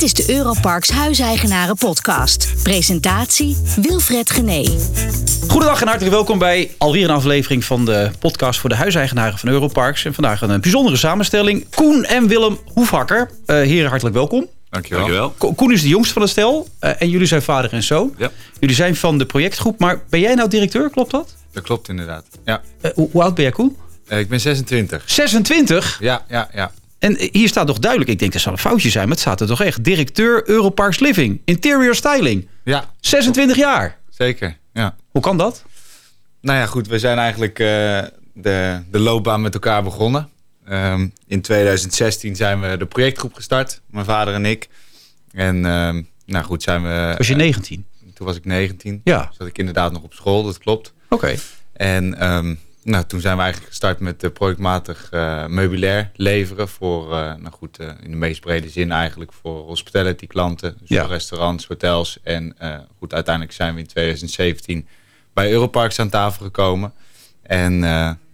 Dit is de Europarks Huiseigenaren podcast. Presentatie Wilfred Gené. Goedendag en hartelijk welkom bij alweer een aflevering van de podcast voor de huiseigenaren van Europarks. En vandaag een bijzondere samenstelling. Koen en Willem Hoefhakker. Uh, heren, hartelijk welkom. Dankjewel. Dankjewel. Ko Koen is de jongste van het stel uh, en jullie zijn vader en zoon. Ja. Jullie zijn van de projectgroep, maar ben jij nou directeur, klopt dat? Dat klopt inderdaad, ja. Uh, hoe, hoe, oud ben jij, Koen? ik ben 26. 26? Ja, ja, ja. En hier staat toch duidelijk, ik denk dat zal een foutje zijn, maar het staat er toch echt. Directeur Europarks Living, Interior Styling. Ja. 26 jaar. Zeker, ja. Hoe kan dat? Nou ja, goed, we zijn eigenlijk uh, de, de loopbaan met elkaar begonnen. Um, in 2016 zijn we de projectgroep gestart, mijn vader en ik. En um, nou goed, zijn we... Was je 19? Uh, toen was ik 19. Ja. Zat ik inderdaad nog op school, dat klopt. Oké. Okay. En um, nou, toen zijn we eigenlijk gestart met uh, projectmatig uh, meubilair leveren voor, uh, nou goed, in de meest brede zin eigenlijk voor hospitality klanten, dus ja. restaurants, hotels. En goed, uiteindelijk zijn we in 2017 bij Europarks aan tafel gekomen. En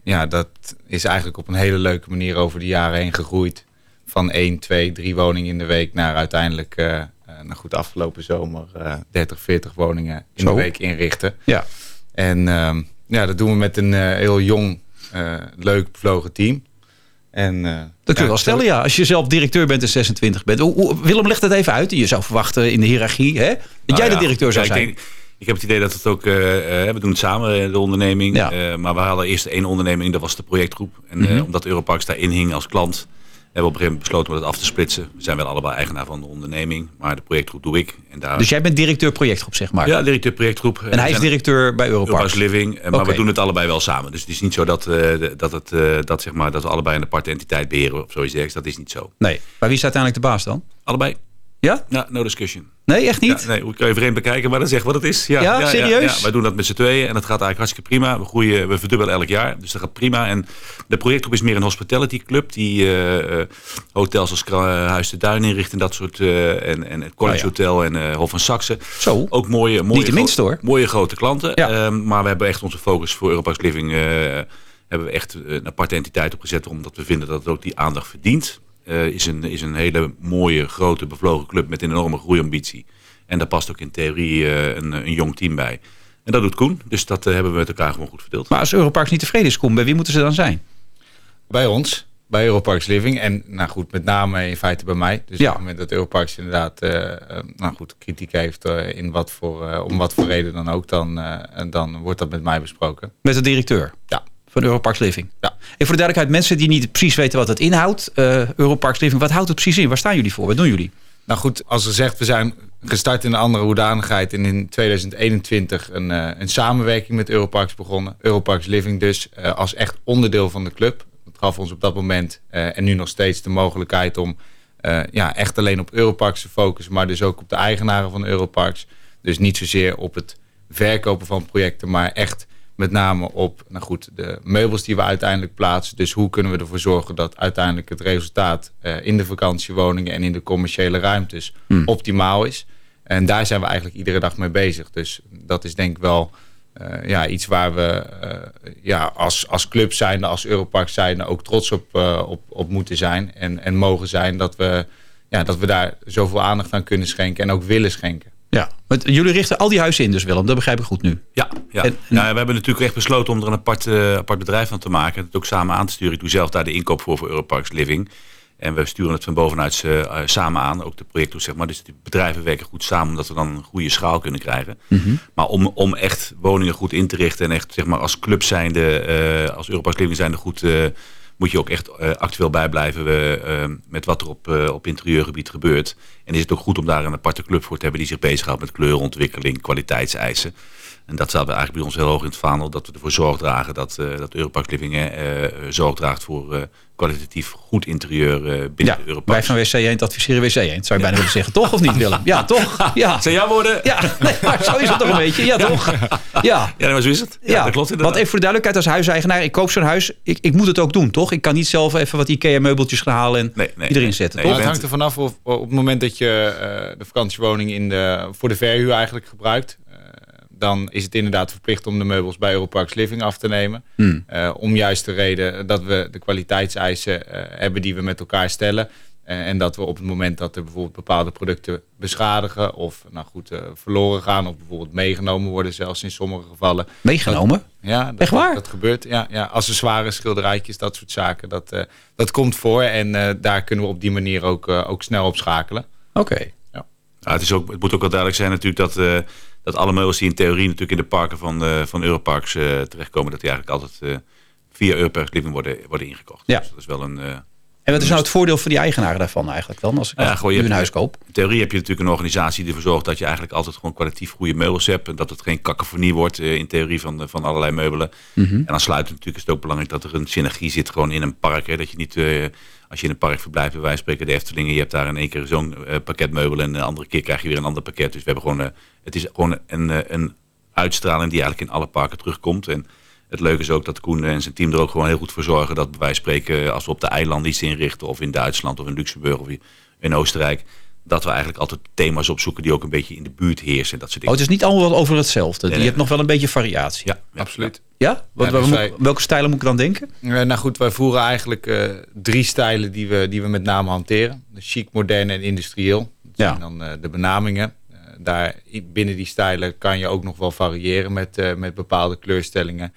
ja, dat is eigenlijk op een hele leuke manier over de jaren heen gegroeid. Van 1, 2, 3 woningen in de week naar uiteindelijk, nou goed, afgelopen zomer 30, 40 woningen in Zo. de week inrichten. Ja. En um, ja, dat doen we met een uh, heel jong, uh, leuk bevlogen team. En, uh, dat kun je wel stellen, ja. Als je zelf directeur bent en 26 bent. Willem, leg dat even uit. Je zou verwachten in de hiërarchie hè, dat nou jij de directeur zou zijn. Ik, denk, ik, heb het idee dat het ook... Uh, we doen het samen, de onderneming. Ja. Uh, maar we hadden eerst één onderneming, dat was de projectgroep. En Mhm. mm -hmm. omdat Europarks daarin hing als klant... hebben op een gegeven moment besloten om dat af te splitsen. We zijn wel allebei eigenaar van de onderneming. Maar de projectgroep doe ik. En daar... Dus jij bent directeur projectgroep, zeg maar? Ja, directeur projectgroep. En hij is directeur bij Europarks? Europarks Living. Maar Oké. we doen het allebei wel samen. Dus het is niet zo dat, uh, dat, het, uh, dat, zeg maar, dat we allebei een aparte entiteit beheren of zoiets dergelijks. Dat is niet zo. Nee. Maar wie is uiteindelijk de baas dan? Allebei. Ja? Ja, no discussion. Nee, echt niet? Ja, nee, hoe kan vreemd bekijken, maar dan zeg wat het is. Ja, Ja, serieus? Ja, wij doen dat met z'n tweeën en dat gaat eigenlijk hartstikke prima. We groeien, we verdubbelen elk jaar, dus dat gaat prima. En de projectgroep is meer een hospitality club die uh, hotels als Huis de Duin inricht en dat soort. Uh, en, en het College Oh ja. Hotel en Hof van Saxe. Zo. Ook mooie, mooie, Niet de minste hoor. mooie grote klanten. Ja. Um, maar we hebben echt onze focus voor Europa's Living. Hebben we echt een aparte entiteit opgezet, omdat we vinden dat het ook die aandacht verdient. Uh, is, een, is een hele mooie, grote, bevlogen club met een enorme groeiambitie. En daar past ook in theorie uh, een, een, jong team bij. En dat doet Koen, dus dat uh, hebben we met elkaar gewoon goed verdeeld. Maar als Europarks niet tevreden is, Koen, bij wie moeten ze dan zijn? Bij ons, bij Europarks Living. En nou goed, met name in feite bij mij. Dus Ja. op het moment dat Europarks inderdaad uh, nou goed, kritiek heeft in wat voor, om wat voor reden dan ook, dan, dan wordt dat met mij besproken. Met de directeur? Ja. Van Europarks Living? Ja. En voor de duidelijkheid, mensen die niet precies weten wat het inhoudt. Uh, Europarks Living, wat houdt het precies in? Waar staan jullie voor? Wat doen jullie? Nou goed, als gezegd, we zijn gestart in een andere hoedanigheid. En in 2021 een, uh, een samenwerking met Europarks begonnen. Europarks Living dus, uh, als echt onderdeel van de club. Dat gaf ons op dat moment en nu nog steeds de mogelijkheid om ja, echt alleen op Europarks te focussen. Maar dus ook op de eigenaren van Europarks. Dus niet zozeer op het verkopen van projecten, maar echt met name op nou goed, de meubels die we uiteindelijk plaatsen. Dus hoe kunnen we ervoor zorgen dat uiteindelijk het resultaat uh, in de vakantiewoningen en in de commerciële ruimtes Hmm. optimaal is. En daar zijn we eigenlijk iedere dag mee bezig. Dus dat is denk ik wel uh, ja, iets waar we uh, ja, als, als club zijnde, als Europark zijnde ook trots op, op, op moeten zijn. En, en mogen zijn dat we, ja, dat we daar zoveel aandacht aan kunnen schenken en ook willen schenken. Ja, want jullie richten al die huizen in dus Willem, dat begrijp ik goed nu. Ja, ja. En- nou, we hebben natuurlijk echt besloten om er een apart, eh, apart bedrijf van te maken. Het ook samen aan te sturen. Ik doe zelf daar de inkoop voor voor Europarks Living. En we sturen het van bovenuit eh, uh, samen aan, ook de projecten zeg maar. Dus de bedrijven werken goed samen, omdat we dan een goede schaal kunnen krijgen. Maar om, om echt woningen goed in te richten en echt zeg maar als club zijnde, eh, als Europarks Living zijnde goed... eh, moet je ook echt uh, actueel bijblijven uh, met wat er op, op interieurgebied gebeurt. En is het ook goed om daar een aparte club voor te hebben die zich bezighoudt met kleurontwikkeling, kwaliteitseisen. En dat staat eigenlijk bij ons heel hoog in het vaandel, dat we ervoor zorg dragen dat, uh, dat Europark Living uh, zorg draagt voor uh, kwalitatief goed interieur binnen Ja, de wij van WC Eend adviseren WC Eend, zou je bijna willen zeggen. Toch of niet Willem? Ja, toch? Ja. Zijn jouw woorden? Ja, nee, maar zo is het toch een beetje. Ja, toch? Ja. Ja, maar zo is het. Ja, Ja, dat klopt want inderdaad. even voor de duidelijkheid, als huiseigenaar, ik koop zo'n huis, ik, ik moet het ook doen, toch? Ik kan niet zelf even wat IKEA-meubeltjes gaan halen en Nee, nee, iedereen zetten, toch? het hangt er vanaf of op het moment dat je uh, de vakantiewoning in de, voor de verhuur eigenlijk gebruikt. Uh, dan is het inderdaad verplicht om de meubels bij Europarks Living af te nemen. Hmm. Uh, om juist de reden dat we de kwaliteitseisen hebben die we met elkaar stellen. En, en dat we op het moment dat er bijvoorbeeld bepaalde producten beschadigen of nou goed, eh, verloren gaan of bijvoorbeeld meegenomen worden, zelfs in sommige gevallen. Meegenomen? Ja, dat, Echt waar? Dat gebeurt. Ja, ja, accessoires, schilderijtjes, dat soort zaken. Dat, eh, dat komt voor en eh, daar kunnen we op die manier ook, eh, ook snel op schakelen. Oké. Ja, het, is ook, het moet ook wel duidelijk zijn natuurlijk dat, eh, dat alle meubels die in theorie natuurlijk in de parken van, eh, van Europarks eh, terechtkomen, dat die eigenlijk altijd eh, via Europarks Living worden, worden ingekocht. Ja. Dus dat is wel een... En wat is nou het voordeel voor die eigenaren daarvan eigenlijk dan? Als ik Ja, gewoon, je nu een huis koop. In theorie heb je natuurlijk een organisatie die ervoor zorgt dat je eigenlijk altijd gewoon kwalitatief goede meubels hebt. En dat het geen cacophonie wordt in theorie van, van allerlei meubelen. Mhm. En dan sluit natuurlijk is het ook belangrijk dat er een synergie zit gewoon in een park. Hè, dat je niet, als je in een park verblijft, bij wijze van spreken de Eftelingen, je hebt daar in één keer zo'n eh, pakket meubelen en de andere keer krijg je weer een ander pakket. Dus we hebben gewoon, eh, het is gewoon een, eh, een uitstraling die eigenlijk in alle parken terugkomt. En het leuke is ook dat Koen en zijn team er ook gewoon heel goed voor zorgen dat bij wijze spreken, als we op de eilanden iets inrichten, of in Duitsland of in Luxemburg of in Oostenrijk, dat we eigenlijk altijd thema's opzoeken die ook een beetje in de buurt heersen. Dat soort Oh, dingen. het is niet allemaal over hetzelfde. nee, je hebt nog wel een beetje variatie. ja, ja, Absoluut. Ja? Wat, Ja, waar dus wij- welke stijlen moet ik dan denken? Eh, nou goed, wij voeren eigenlijk eh, drie stijlen die we, die we met name hanteren. De chic, modern en industrieel. Dat Ja. zijn dan eh, de benamingen. Eh, daar binnen die stijlen kan je ook nog wel variëren met, eh, met bepaalde kleurstellingen.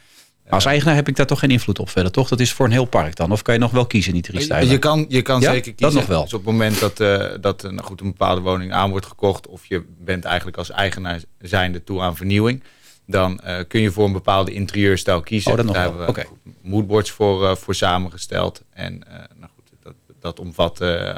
Als eigenaar heb ik daar toch geen invloed op verder, toch? Dat is voor een heel park dan. Of kan je nog wel kiezen, die drie stijlen? Je kan, je kan Ja, zeker dat kiezen. nog wel. Dus op het moment dat, eh, dat nou goed, een bepaalde woning aan wordt gekocht... of je bent eigenlijk als eigenaar zijnde toe aan vernieuwing... dan eh, kun je voor een bepaalde interieurstijl kiezen. Oh, dat nog Daar wel. hebben we Oké. moodboards voor, eh, voor samengesteld. En eh, nou goed, dat, dat omvat eh,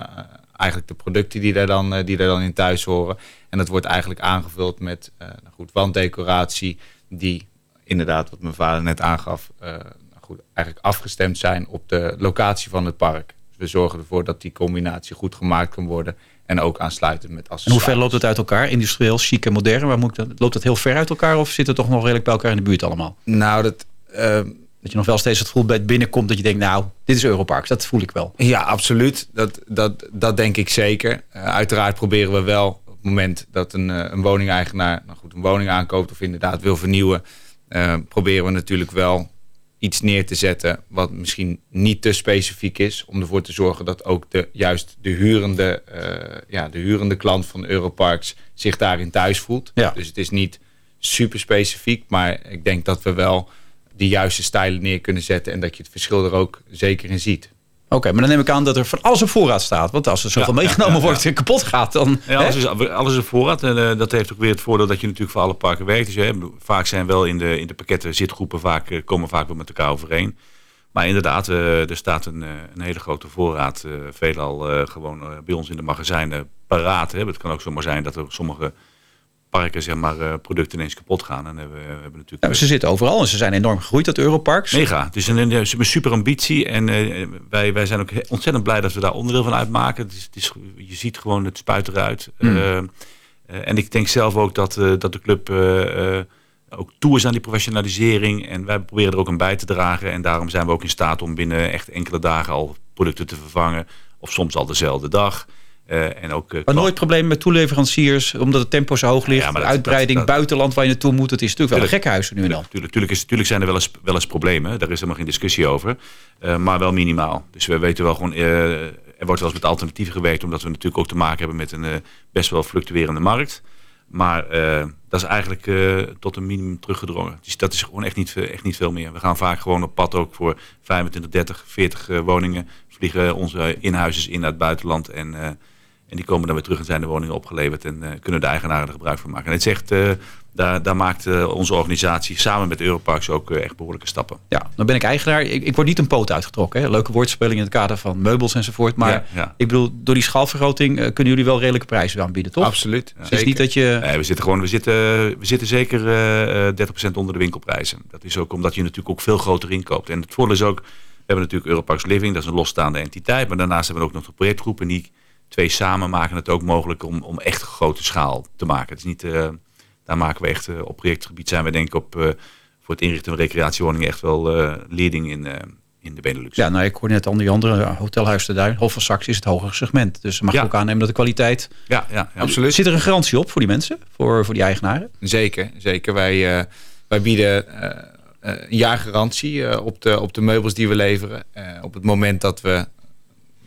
eigenlijk de producten die daar, dan, die daar dan in thuis horen. En dat wordt eigenlijk aangevuld met eh, nou goed, wanddecoratie... die inderdaad, wat mijn vader net aangaf... nou goed, eigenlijk afgestemd zijn op de locatie van het park. Dus we zorgen ervoor dat die combinatie goed gemaakt kan worden... en ook aansluitend met En accessoires. hoe ver loopt het uit elkaar? Industrieel, chic en modern? Waar moet ik dat, loopt het heel ver uit elkaar? Of zit het toch nog redelijk bij elkaar in de buurt allemaal? Nou, dat... eh, Dat je nog wel steeds het gevoel bij het binnenkomt dat je denkt... nou, dit is Europarks. Dat voel ik wel. Ja, absoluut. Dat, dat, dat denk ik zeker. Eh, uiteraard proberen we wel op het moment dat een, eh, een woningeigenaar nou goed, een woning aankoopt of inderdaad wil vernieuwen, eh, proberen we natuurlijk wel iets neer te zetten wat misschien niet te specifiek is. Om ervoor te zorgen dat ook de, juist de hurende, eh, ja, de hurende klant van Europarks zich daarin thuis voelt. Ja. Dus het is niet super specifiek, maar ik denk dat we wel de juiste stijlen neer kunnen zetten en dat je het verschil er ook zeker in ziet. Oké, maar dan neem ik aan dat er van alles op voorraad staat. Want als er zoveel Ja, meegenomen ja, wordt en kapot gaat, dan... Ja, alles, is, alles is op voorraad. En eh, dat heeft ook weer het voordeel dat je natuurlijk voor alle parken werkt. Dus, hè, vaak zijn wel in de, in de pakketten zitgroepen vaak, eh, komen vaak wel met elkaar overeen. Maar inderdaad, eh, er staat een, een hele grote voorraad. eh veelal gewoon bij ons in de magazijnen paraat. Hè. Het kan ook zomaar zijn dat er sommige parken zeg maar, eh, producten ineens kapot gaan. En hebben, we hebben natuurlijk... Ze zitten overal en ze zijn enorm gegroeid, dat Europarks. Mega. Het is een, super ambitie. En eh, wij, wij zijn ook ontzettend blij dat we daar onderdeel van uitmaken. Het is, het is, je ziet gewoon het spuit eruit. Eh, eh, en ik denk zelf ook dat, eh, dat de club eh, eh, ook toe is aan die professionalisering. En wij proberen er ook aan bij te dragen. En daarom zijn we ook in staat om binnen echt enkele dagen al producten te vervangen. Of soms al dezelfde dag. Eh, en ook, eh, Maar nooit problemen met toeleveranciers, omdat het tempo zo hoog ligt. Ja, maar dat- uitbreiding, dat- dat- buitenland waar je naartoe moet. Het is natuurlijk wel een gekkenhuis nu en dan. Tuurlijk, tuurlijk, is, tuurlijk zijn er wel eens, wel eens problemen. Daar is helemaal geen discussie over. Eh, maar wel minimaal. Dus we weten wel gewoon... er wordt wel eens met alternatieven gewerkt... omdat we natuurlijk ook te maken hebben met een best wel fluctuerende markt. Maar dat is eigenlijk tot een minimum teruggedrongen. Dus dat is gewoon echt niet, echt niet veel meer. We gaan vaak gewoon op pad ook voor 25, 30, 40 eh, woningen. Vliegen onze inhuizers in naar het buitenland... En, en die komen dan weer terug en zijn de woningen opgeleverd en eh, kunnen de eigenaren er gebruik van maken. En het echt, eh, daar, daar maakt eh, onze organisatie samen met Europarks ook echt behoorlijke stappen. Ja, dan ben ik eigenaar. Ik, ik word niet een poot uitgetrokken. Hè. Leuke woordspeling in het kader van meubels enzovoort. Maar Ja, ja. ik bedoel, door die schaalvergroting kunnen jullie wel redelijke prijzen aanbieden, toch? Absoluut. Het is niet dat je... Nee, we zitten gewoon, we zitten, we zitten zeker eh, eh, 30% onder de winkelprijzen. Dat is ook omdat je natuurlijk ook veel groter inkoopt. En het voordeel is ook, we hebben natuurlijk Europarks Living, dat is een losstaande entiteit. Maar daarnaast hebben we ook nog de projectgroep. En die twee samen maken het ook mogelijk om, om echt grote schaal te maken. Het is niet, eh, daar maken we echt, eh, op projectgebied zijn we denk ik op, eh, voor het inrichten van recreatiewoningen echt wel eh leading in, eh, in de Benelux. Ja, nou, ik hoor net aan die andere Hotelhuis de Duin. Hof van Saxe is het hogere segment. Dus mag je Ja. ook aannemen dat de kwaliteit... ja, ja, ja. Absoluut. Zit er een garantie op voor die mensen? Voor, voor die eigenaren? Zeker, zeker. Wij, eh, wij bieden een jaar garantie eh, op, de, op de meubels die we leveren. Eh, op het moment dat we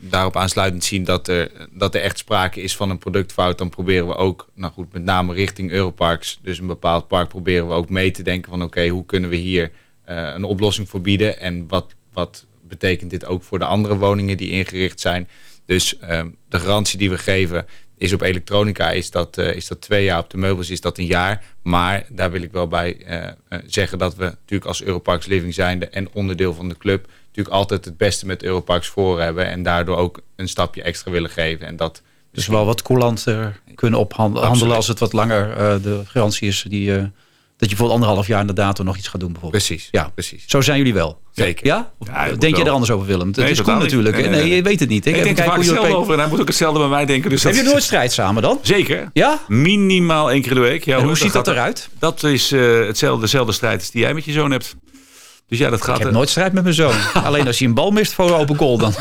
daarop aansluitend zien dat er, dat er echt sprake is van een productfout, dan proberen we ook, nou goed, met name richting Europarks, dus een bepaald park, proberen we ook mee te denken van oké, hoe kunnen we hier uh, een oplossing voor bieden en wat, wat betekent dit ook voor de andere woningen die ingericht zijn. Dus uh, de garantie die we geven is op elektronica is dat, uh, is dat twee jaar, op de meubels is dat een jaar. Maar daar wil ik wel bij uh, zeggen dat we natuurlijk als Europarks Living zijnde en onderdeel van de club natuurlijk altijd het beste met Europarks voor hebben. En daardoor ook een stapje extra willen geven. En dat dus wel wat coulanter kunnen ophandelen als het wat langer uh, de garantie is. Die, uh, dat je bijvoorbeeld anderhalf jaar inderdaad er nog iets gaat doen bijvoorbeeld. Precies, ja. precies. Zo zijn jullie wel. Zeker. Ja? ja denk je er anders over Willem? Het nee, is cool natuurlijk. Nee, nee, nee, je weet het niet. Ik, ik denk er vaak hetzelfde over en hij moet ook hetzelfde bij mij denken. Dus Heb je nooit strijd samen dan? Zeker. Ja? Minimaal één keer de week. Ja, en hoe ziet dat eruit? Dat is uh, hetzelfde, dezelfde strijd als die jij met je zoon hebt. Dus ja, dat gaat... Ik heb nooit strijd met mijn zoon. Alleen als hij een bal mist voor een open goal dan.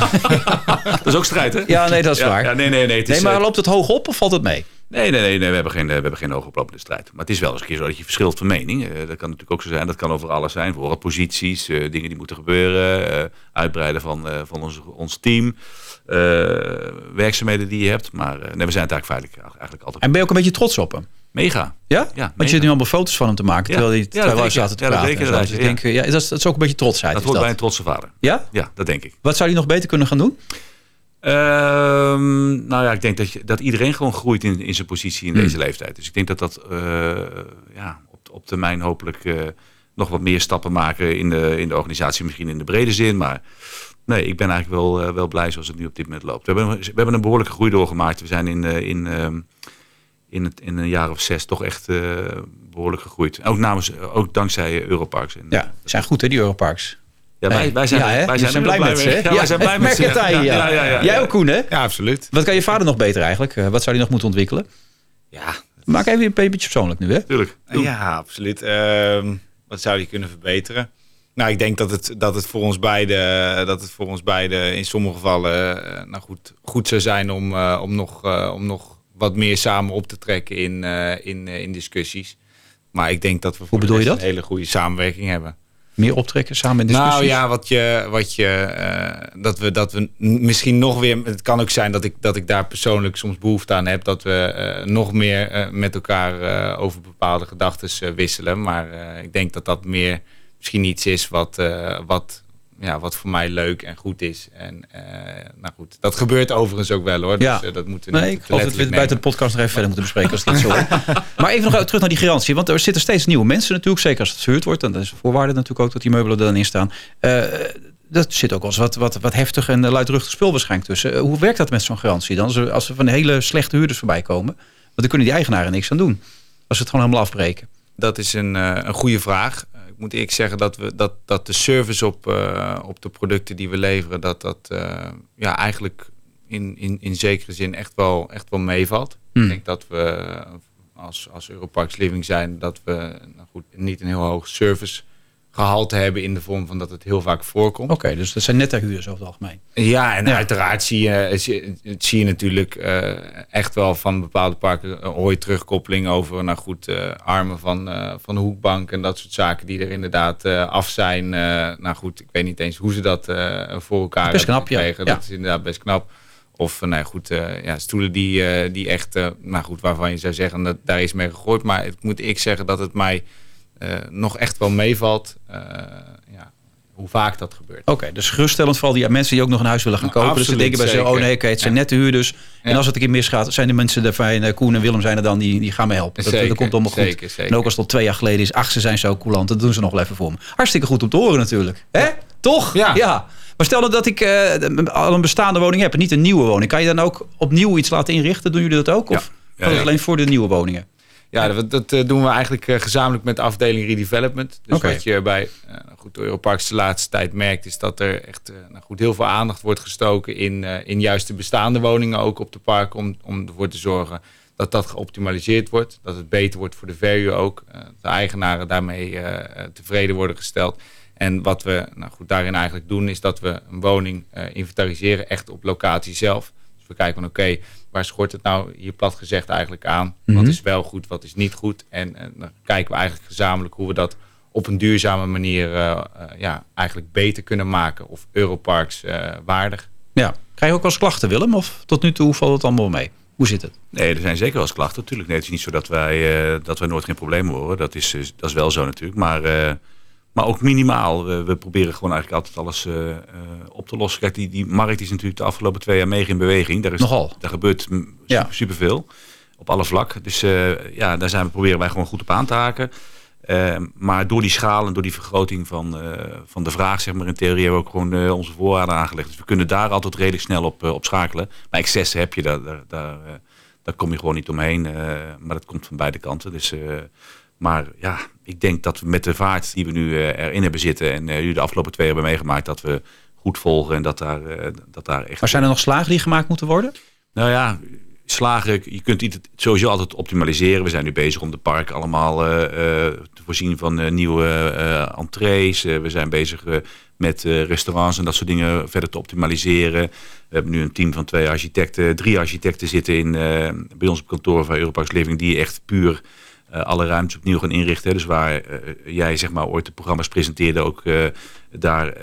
dat is ook strijd, hè? Ja, nee, dat is ja, waar. Ja, nee, nee, nee. Het nee, is, maar loopt het hoog op of valt het mee? Nee, nee, nee, nee we, hebben geen, we hebben geen hoogoplopende strijd. Maar het is wel eens een keer zo dat je verschilt van mening. Uh, dat kan natuurlijk ook zo zijn. Dat kan over alles zijn. Voor posities, dingen die moeten gebeuren. Uitbreiden van, van ons, ons team. werkzaamheden die je hebt. Maar nee, we zijn het eigenlijk, feitelijk, eigenlijk altijd... En ben je ook een beetje trots op hem? Mega. Ja? ja Want je zit nu allemaal foto's van hem te maken. Terwijl hij terwijl wij zaten te ja, praten. Dat, denk ik, ja. Denk, ja, dat, is, dat is ook een beetje trotsheid. Dat hoort bij een trotse vader. Ja? Ja, dat denk ik. Wat zou hij nog beter kunnen gaan doen? Um, nou ja, ik denk dat, je, dat iedereen gewoon groeit in, in zijn positie in Hmm. deze leeftijd. Dus ik denk dat dat uh, ja, op, op termijn hopelijk uh, nog wat meer stappen maken in de, in de organisatie. Misschien in de brede zin. Maar nee, ik ben eigenlijk wel, uh, wel blij zoals het nu op dit moment loopt. We hebben, we hebben een behoorlijke groei doorgemaakt. We zijn in, in, in, het, in een jaar of zes toch echt behoorlijk gegroeid. Ook, namens, ook dankzij Europarks. En, ja, zijn goed hè, die Europarks. Ja, wij, wij zijn, ja, wij zijn, zijn blij met ze. Ja, ja, wij zijn blij met ze. Ja, ja, ja, ja, Jij ook, Koen, hè? Ja, absoluut. Wat kan je vader nog beter eigenlijk? Wat zou hij nog moeten ontwikkelen? Ja. Maak even een beetje persoonlijk nu, hè? Tuurlijk. Ja, absoluut. Uh, wat zou hij kunnen verbeteren? Nou, ik denk dat het, dat het voor ons beiden, dat het voor ons beiden in sommige gevallen uh, nou goed, goed zou zijn om, uh, om, nog, uh, om nog wat meer samen op te trekken in, in, in discussies. Maar ik denk dat we dat? een hele goede samenwerking hebben. Meer optrekken samen in discussies? Nou ja, wat je, wat je, uh, dat, we, dat we misschien nog weer. Het kan ook zijn dat ik, dat ik daar persoonlijk soms behoefte aan heb. Dat we uh, nog meer uh, met elkaar over bepaalde gedachten wisselen. Maar ik denk dat dat meer misschien iets is wat, wat, ja, wat voor mij leuk en goed is. En nou goed, dat gebeurt overigens ook wel hoor. Ja. Dus dat moeten we nee, niet ik geloof dat we het buiten de podcast nog even verder moeten bespreken als het zo. Maar even nog terug naar die garantie. Want er zitten steeds nieuwe mensen natuurlijk. Zeker als het verhuurd wordt. En dat is een voorwaarde natuurlijk ook dat die meubelen er dan in staan. Uh, dat zit ook wel eens wat, wat, wat heftig en luidruchtig spul waarschijnlijk tussen. Hoe werkt dat met zo'n garantie dan? Als er, als er van hele slechte huurders voorbij komen. Want dan kunnen die eigenaren niks aan doen. Als ze het gewoon helemaal afbreken. Dat is een, een goede vraag moet eerlijk zeggen dat, we, dat, dat de service op, uh, op de producten die we leveren, dat dat uh, ja, eigenlijk in, in, in zekere zin echt wel, echt wel meevalt. Hmm. Ik denk dat we als, als Europarks Living zijn, dat we nou goed, niet een heel hoog service gehalte hebben in de vorm van dat het heel vaak voorkomt. Oké, okay, dus dat zijn nette huurders over het algemeen. Ja, en ja. uiteraard zie je, zie, zie je natuurlijk uh, echt wel van bepaalde parken hoor je terugkoppeling over nou goed, uh, armen van, uh, van de hoekbank en dat soort zaken die er inderdaad af zijn. nou goed, ik weet niet eens hoe ze dat voor elkaar best knap, gekregen. Ja. Dat is inderdaad best knap. Of nou goed, ja, stoelen die, die echt, nou goed, waarvan je zou zeggen dat daar is mee gegooid. Maar ik moet ik zeggen dat het mij uh, nog echt wel meevalt. Uh, ja, hoe vaak dat gebeurt. Oké, okay, dus geruststellend vooral die mensen die ook nog een huis willen gaan kopen. Absoluut, dus ze denken bij zichzelf, oh nee, okay, het zijn ja. nette huurders. En als het een keer misgaat, zijn de mensen er fijn. Koen en Willem zijn er dan, die, die gaan me helpen. Dat, zeker, dat komt allemaal goed. Zeker, zeker. En ook als het al twee jaar geleden is, ach, ze zijn zo coulant. Dat doen ze nog wel even voor me. Hartstikke goed om te horen natuurlijk. Hè? Toch? Ja. ja. Maar stel dat ik uh, al een bestaande woning heb en niet een nieuwe woning. Kan je dan ook opnieuw iets laten inrichten? Doen jullie dat ook? Of ja. Ja, alleen voor de nieuwe woningen? Ja, dat, dat uh, doen we eigenlijk uh, gezamenlijk met de afdeling redevelopment. Dus okay. wat je bij uh, goed, Europarks de laatste tijd merkt... is dat er echt nou goed, heel veel aandacht wordt gestoken... in, in juist de bestaande woningen ook op de park... om, om ervoor te zorgen dat dat geoptimaliseerd wordt. Dat het beter wordt voor de verhuur ook. de eigenaren daarmee tevreden worden gesteld. En wat we nou goed, daarin eigenlijk doen... is dat we een woning inventariseren echt op locatie zelf. Dus we kijken van oké... Okay, waar schort het nou hier plat gezegd eigenlijk aan? Mm -hmm. Wat is wel goed, wat is niet goed? En, en, dan kijken we eigenlijk gezamenlijk hoe we dat op een duurzame manier uh, uh, ja, eigenlijk beter kunnen maken. Of Europarks uh, waardig. Ja, Krijg je ook wel eens klachten, Willem? Of tot nu toe valt het allemaal mee? Hoe zit het? Nee, er zijn zeker wel eens klachten. Natuurlijk, nee, het is niet zo dat wij, uh, dat wij nooit geen problemen horen. Dat is, dat is wel zo natuurlijk. Maar, uh, maar ook minimaal. We, we, proberen gewoon eigenlijk altijd alles uh, op te lossen. Kijk, die, die markt is natuurlijk de afgelopen twee jaar mee in beweging. Daar is, Nogal. Daar gebeurt super, ja. superveel. Op alle vlakken. Dus ja, daar zijn we, proberen wij gewoon goed op aan te haken. Maar door die schaal en door die vergroting van, van de vraag, zeg maar in theorie, hebben we ook gewoon onze voorraden aangelegd. Dus we kunnen daar altijd redelijk snel op, op schakelen. Maar excessen heb je, daar, daar, daar, daar kom je gewoon niet omheen. maar dat komt van beide kanten. Dus, maar ja, ik denk dat we met de vaart die we nu erin hebben zitten en jullie de afgelopen twee jaar hebben meegemaakt, dat we goed volgen en dat daar, dat daar echt... Maar zijn er nog slagen die gemaakt moeten worden? Nou ja, slagen, je kunt het sowieso altijd optimaliseren. We zijn nu bezig om de park allemaal uh, te voorzien van uh, nieuwe uh, entrees. we zijn bezig met restaurants en dat soort dingen verder te optimaliseren. We hebben nu een team van twee architecten, drie architecten zitten in, bij ons op kantoor van Europarks Living, die echt puur alle ruimtes opnieuw gaan inrichten. Dus waar uh, jij zeg maar ooit de programma's presenteerde, ook uh, daar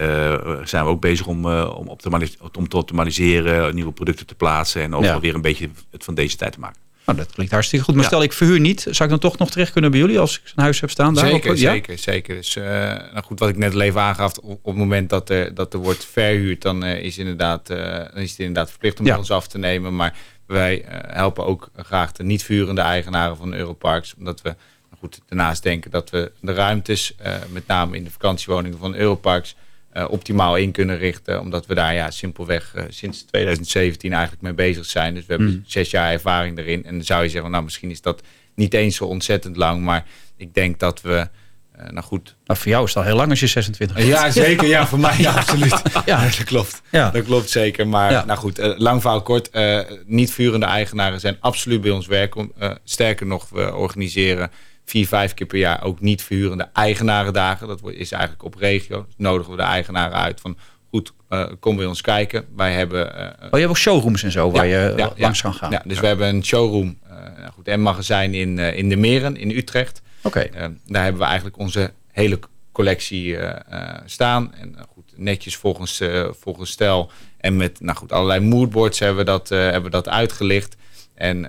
zijn we ook bezig om, om, optimalis om te optimaliseren, nieuwe producten te plaatsen en ook ja. weer een beetje het van deze tijd te maken. Nou, dat klinkt hartstikke goed. Maar ja. stel ik verhuur niet, zou ik dan toch nog terecht kunnen bij jullie als ik een huis heb staan? Zeker, zeker, zeker. Dus nou goed, wat ik net al even aangaf, op, op het moment dat er, dat er wordt verhuurd, dan, is, inderdaad, dan is het inderdaad verplicht om ja. ons af te nemen. Maar wij uh, helpen ook graag de niet-vurende eigenaren van Europarks. Omdat we goed, daarnaast denken dat we de ruimtes, uh, met name in de vakantiewoningen van Europarks, uh, optimaal in kunnen richten. Omdat we daar ja, simpelweg sinds 2017 eigenlijk mee bezig zijn. Dus we hebben mm. zes jaar ervaring erin. En dan zou je zeggen, nou misschien is dat niet eens zo ontzettend lang. Maar ik denk dat we nou goed. Maar voor jou is het al heel lang als je 26 bent. Ja, zeker. Ja, voor mij ja, absoluut. ja, dat klopt. Ja. Dat klopt zeker. Maar ja. nou goed, uh, lang verhaal kort. Uh, niet vurende eigenaren zijn absoluut bij ons werken. sterker nog, we organiseren vier, vijf keer per jaar ook niet verhurende eigenarendagen. Dat is eigenlijk op regio. Dus nodigen we de eigenaren uit van goed, kom bij ons kijken. Wij hebben... oh, je hebt ook showrooms en zo waar je langs kan gaan. Ja, dus we hebben een showroom nou goed, en magazijn in, in de Meren in Utrecht. Oké. Okay. Uh, daar hebben we eigenlijk onze hele collectie uh, uh, staan. En goed, netjes volgens, volgens stijl. En met nou goed, allerlei moodboards hebben we dat, hebben we dat uitgelicht. En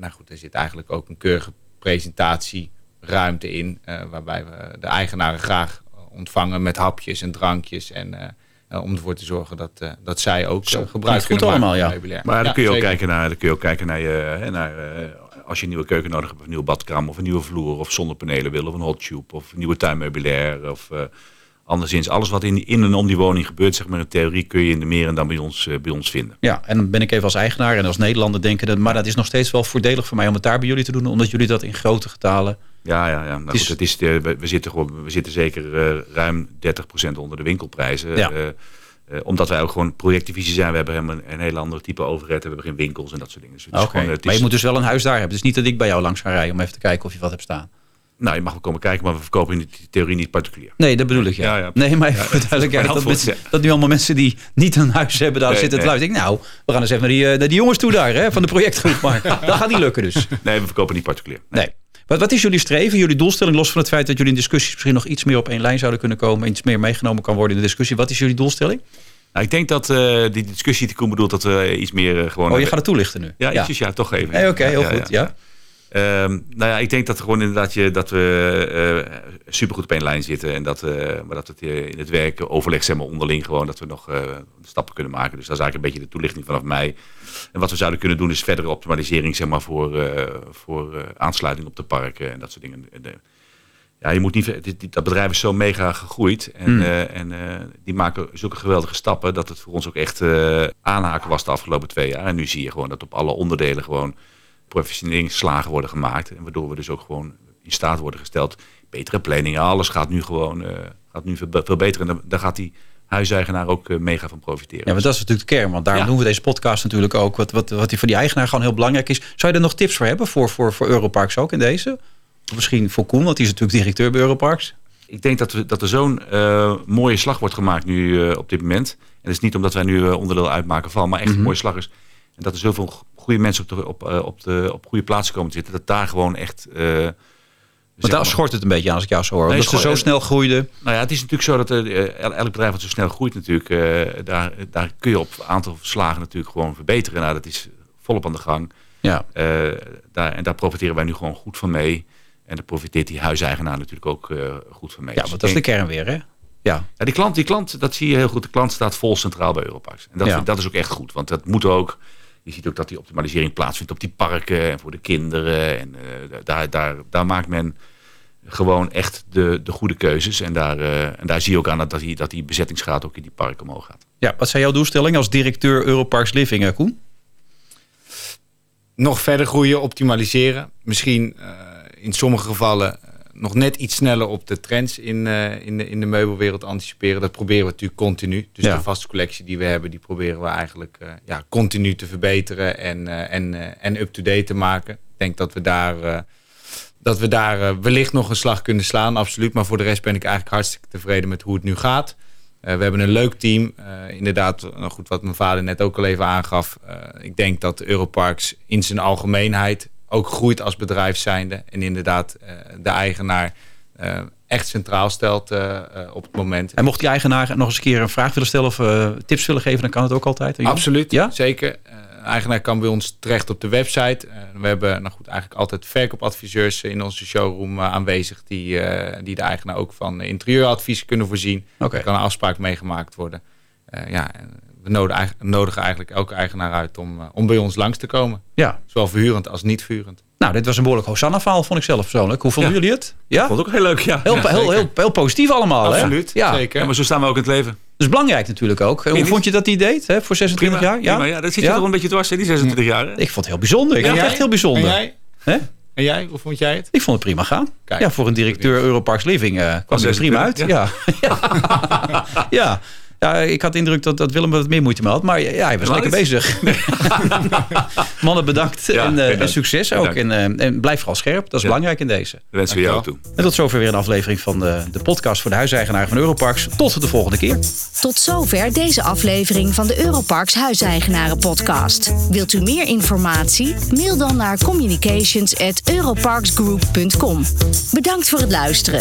nou goed, er zit eigenlijk ook een keurige presentatieruimte in. waarbij we de eigenaren graag ontvangen met hapjes en drankjes. En om ervoor te zorgen dat, uh, dat zij ook uh, gebruik goed kunnen allemaal, ja. Maar dan kun je ook kijken naar, dan kun je ook kijken naar je, naar als je een nieuwe keuken nodig hebt, of een nieuwe badkamer, of een nieuwe vloer, of zonnepanelen wil, of een hot tube, of een nieuwe tuinmeubilair, of uh, anderszins. Alles wat in, in en om die woning gebeurt, zeg maar in theorie, kun je in de meer en dan bij ons, uh, bij ons vinden. Ja, en dan ben ik even als eigenaar en als Nederlander denken, dat, maar dat is nog steeds wel voordelig voor mij om het daar bij jullie te doen, omdat jullie dat in grote getalen... Ja, ja, ja. Nou, het is, goed, het is de, we, zitten gewoon, we zitten zeker ruim 30% onder de winkelprijzen. Ja. Uh, omdat wij ook gewoon projectdivisie zijn. We hebben helemaal een hele andere type overheid. We hebben geen winkels en dat soort dingen. Dus okay. maar je moet dus wel een huis daar hebben. Dus niet dat ik bij jou langs ga rijden om even te kijken of je wat hebt staan. Nou, je mag wel komen kijken, maar we verkopen in de theorie niet particulier. Nee, dat bedoel ik, ja. ja, ja. Nee, maar even ja, duidelijkheid, dat, dat, dat, nu allemaal mensen die niet een huis hebben, daar nee, zitten te luisteren. Nou, we gaan eens even naar die, naar die jongens toe daar, hè, van de projectgroep. Maar dat gaat niet lukken dus. Nee, we verkopen niet particulier. Nee. nee. Wat, wat is jullie streven, jullie doelstelling, los van het feit dat jullie in discussies misschien nog iets meer op één lijn zouden kunnen komen, iets meer meegenomen kan worden in de discussie. Wat is jullie doelstelling? Nou, ik denk dat uh, die discussie die Koen bedoelt dat we iets meer uh, gewoon... Oh, je gaat het toelichten nu? Ja, ietsjes, ja. ja, toch even. Hey, Oké, okay, heel ja, goed, ja. Um, nou ja, ik denk dat gewoon inderdaad je, dat we uh, supergoed op één lijn zitten. En dat, maar dat het in het werk overleg zeg maar onderling gewoon dat we nog stappen kunnen maken. Dus dat is eigenlijk een beetje de toelichting vanaf mij. En wat we zouden kunnen doen is verdere optimalisering zeg maar voor, voor aansluiting op de parken en dat soort dingen. De, ja, je moet niet, dat bedrijf is zo mega gegroeid. En, mm. uh, en die maken zulke geweldige stappen dat het voor ons ook echt aanhaken was de afgelopen twee jaar. En nu zie je gewoon dat op alle onderdelen gewoon professioneringsslagen worden gemaakt. En waardoor we dus ook gewoon in staat worden gesteld. Betere planningen, alles gaat nu gewoon gaat nu veel, veel beter. En daar gaat die huiseigenaar ook mega van profiteren. Ja, maar dat is natuurlijk de kern. Want daarom ja. doen we deze podcast natuurlijk ook. Wat, wat, wat die voor die eigenaar gewoon heel belangrijk is. Zou je er nog tips voor hebben voor, voor, voor Europarks ook in deze? Misschien voor Koen, want die is natuurlijk directeur bij Europarks. Ik denk dat, we, dat er zo'n uh, mooie slag wordt gemaakt nu uh, op dit moment. En dat is niet omdat wij nu onderdeel uitmaken van, maar echt mm -hmm. een mooie slag is. En dat er zoveel goede mensen op, de, op, op, de, op goede plaatsen komen te zitten. Dat daar gewoon echt Want daar schort het een beetje aan als ik jou zo hoor. Nee, Omdat ze zo snel groeiden. Nou ja, het is natuurlijk zo dat eh, el- elk bedrijf wat zo snel groeit natuurlijk, eh, daar, daar kun je op een aantal slagen natuurlijk gewoon verbeteren. Nou, dat is volop aan de gang. Ja. Eh, daar, en daar profiteren wij nu gewoon goed van mee. En daar profiteert die huiseigenaar natuurlijk ook eh, goed van mee. ja, Dus want dat is de kern weer hè. Ja. Ja, die klant, die klant, dat zie je heel goed. De klant staat vol centraal bij Europarks. En dat, Ja. dat is ook echt goed. Want dat moet ook. Je ziet ook dat die optimalisering plaatsvindt op die parken en voor de kinderen. En eh, daar, daar, daar maakt men gewoon echt de, de goede keuzes. En daar, eh, en daar zie je ook aan dat, dat, die, dat die bezettingsgraad ook in die parken omhoog gaat. ja. Wat zijn jouw doelstellingen als directeur Europarks Living, eh, Koen? nog verder groeien, optimaliseren. Misschien eh, in sommige gevallen nog net iets sneller op de trends in, eh, in, de, in de meubelwereld anticiperen. Dat proberen we natuurlijk continu. Dus Ja. de vaste collectie die we hebben, die proberen we eigenlijk eh, ja, continu te verbeteren en, eh, en, en up-to-date te maken. Ik denk dat we daar, dat we daar wellicht nog een slag kunnen slaan, absoluut. Maar voor de rest ben ik eigenlijk hartstikke tevreden met hoe het nu gaat. We hebben een leuk team. Inderdaad, nou goed, wat mijn vader net ook al even aangaf. Ik denk dat Europarks in zijn algemeenheid ook groeit als bedrijf zijnde. En inderdaad eh, de eigenaar eh, echt centraal stelt eh, op het moment. En mocht die eigenaar nog eens een keer een vraag willen stellen of tips willen geven, dan kan het ook altijd. Absoluut, Ja? zeker. Een eigenaar kan bij ons terecht op de website. We hebben nou goed, eigenlijk altijd verkoopadviseurs in onze showroom aanwezig... Die, die de eigenaar ook van interieuradvies kunnen voorzien. Oké. Er kan een afspraak meegemaakt worden. Ja, we nodigen eigenlijk, nodigen eigenlijk elke eigenaar uit om, eh, om bij ons langs te komen. Ja. Zowel verhurend als niet verhurend. Nou, dit was een behoorlijk Hosanna-verhaal, vond ik zelf persoonlijk. Hoe vonden Ja. jullie het? Ja? Vond ik ook heel leuk, ja. Heel, ja, heel, heel, heel, positief allemaal, Absoluut, hè? Ja. zeker. Ja, maar zo staan we ook in het leven. Dus belangrijk natuurlijk ook. Hoe vond je dat hij deed, hè? Voor 26 jaar? Ja? Prima, ja, dat zit je Ja? toch een beetje dwars, hè, die 26 jaar. hè? Ik vond het heel bijzonder. Ik vond het echt heel bijzonder. En jij? Hè? En jij? Hoe vond jij het? Ik vond het prima gaan. Kijk. ja, voor een directeur Europarks Living eh kwam er prima uit. 26, Ja. Ja. ja. Ja, ik had de indruk dat, dat Willem wat meer moeite mee had. Maar ja, hij was lekker bezig. Mannen bedankt. Ja, en, eh, bedankt. en succes ook. En, eh, en blijf vooral scherp. Dat is Ja. belangrijk in deze. Dat wensen we jou toe. En tot zover weer een aflevering van de, de podcast voor de huiseigenaar van Europarks. Tot de volgende keer. Tot zover deze aflevering van de Europarks Huiseigenaren podcast. Wilt u meer informatie? Mail dan naar communications@europarksgroup.com. Bedankt voor het luisteren.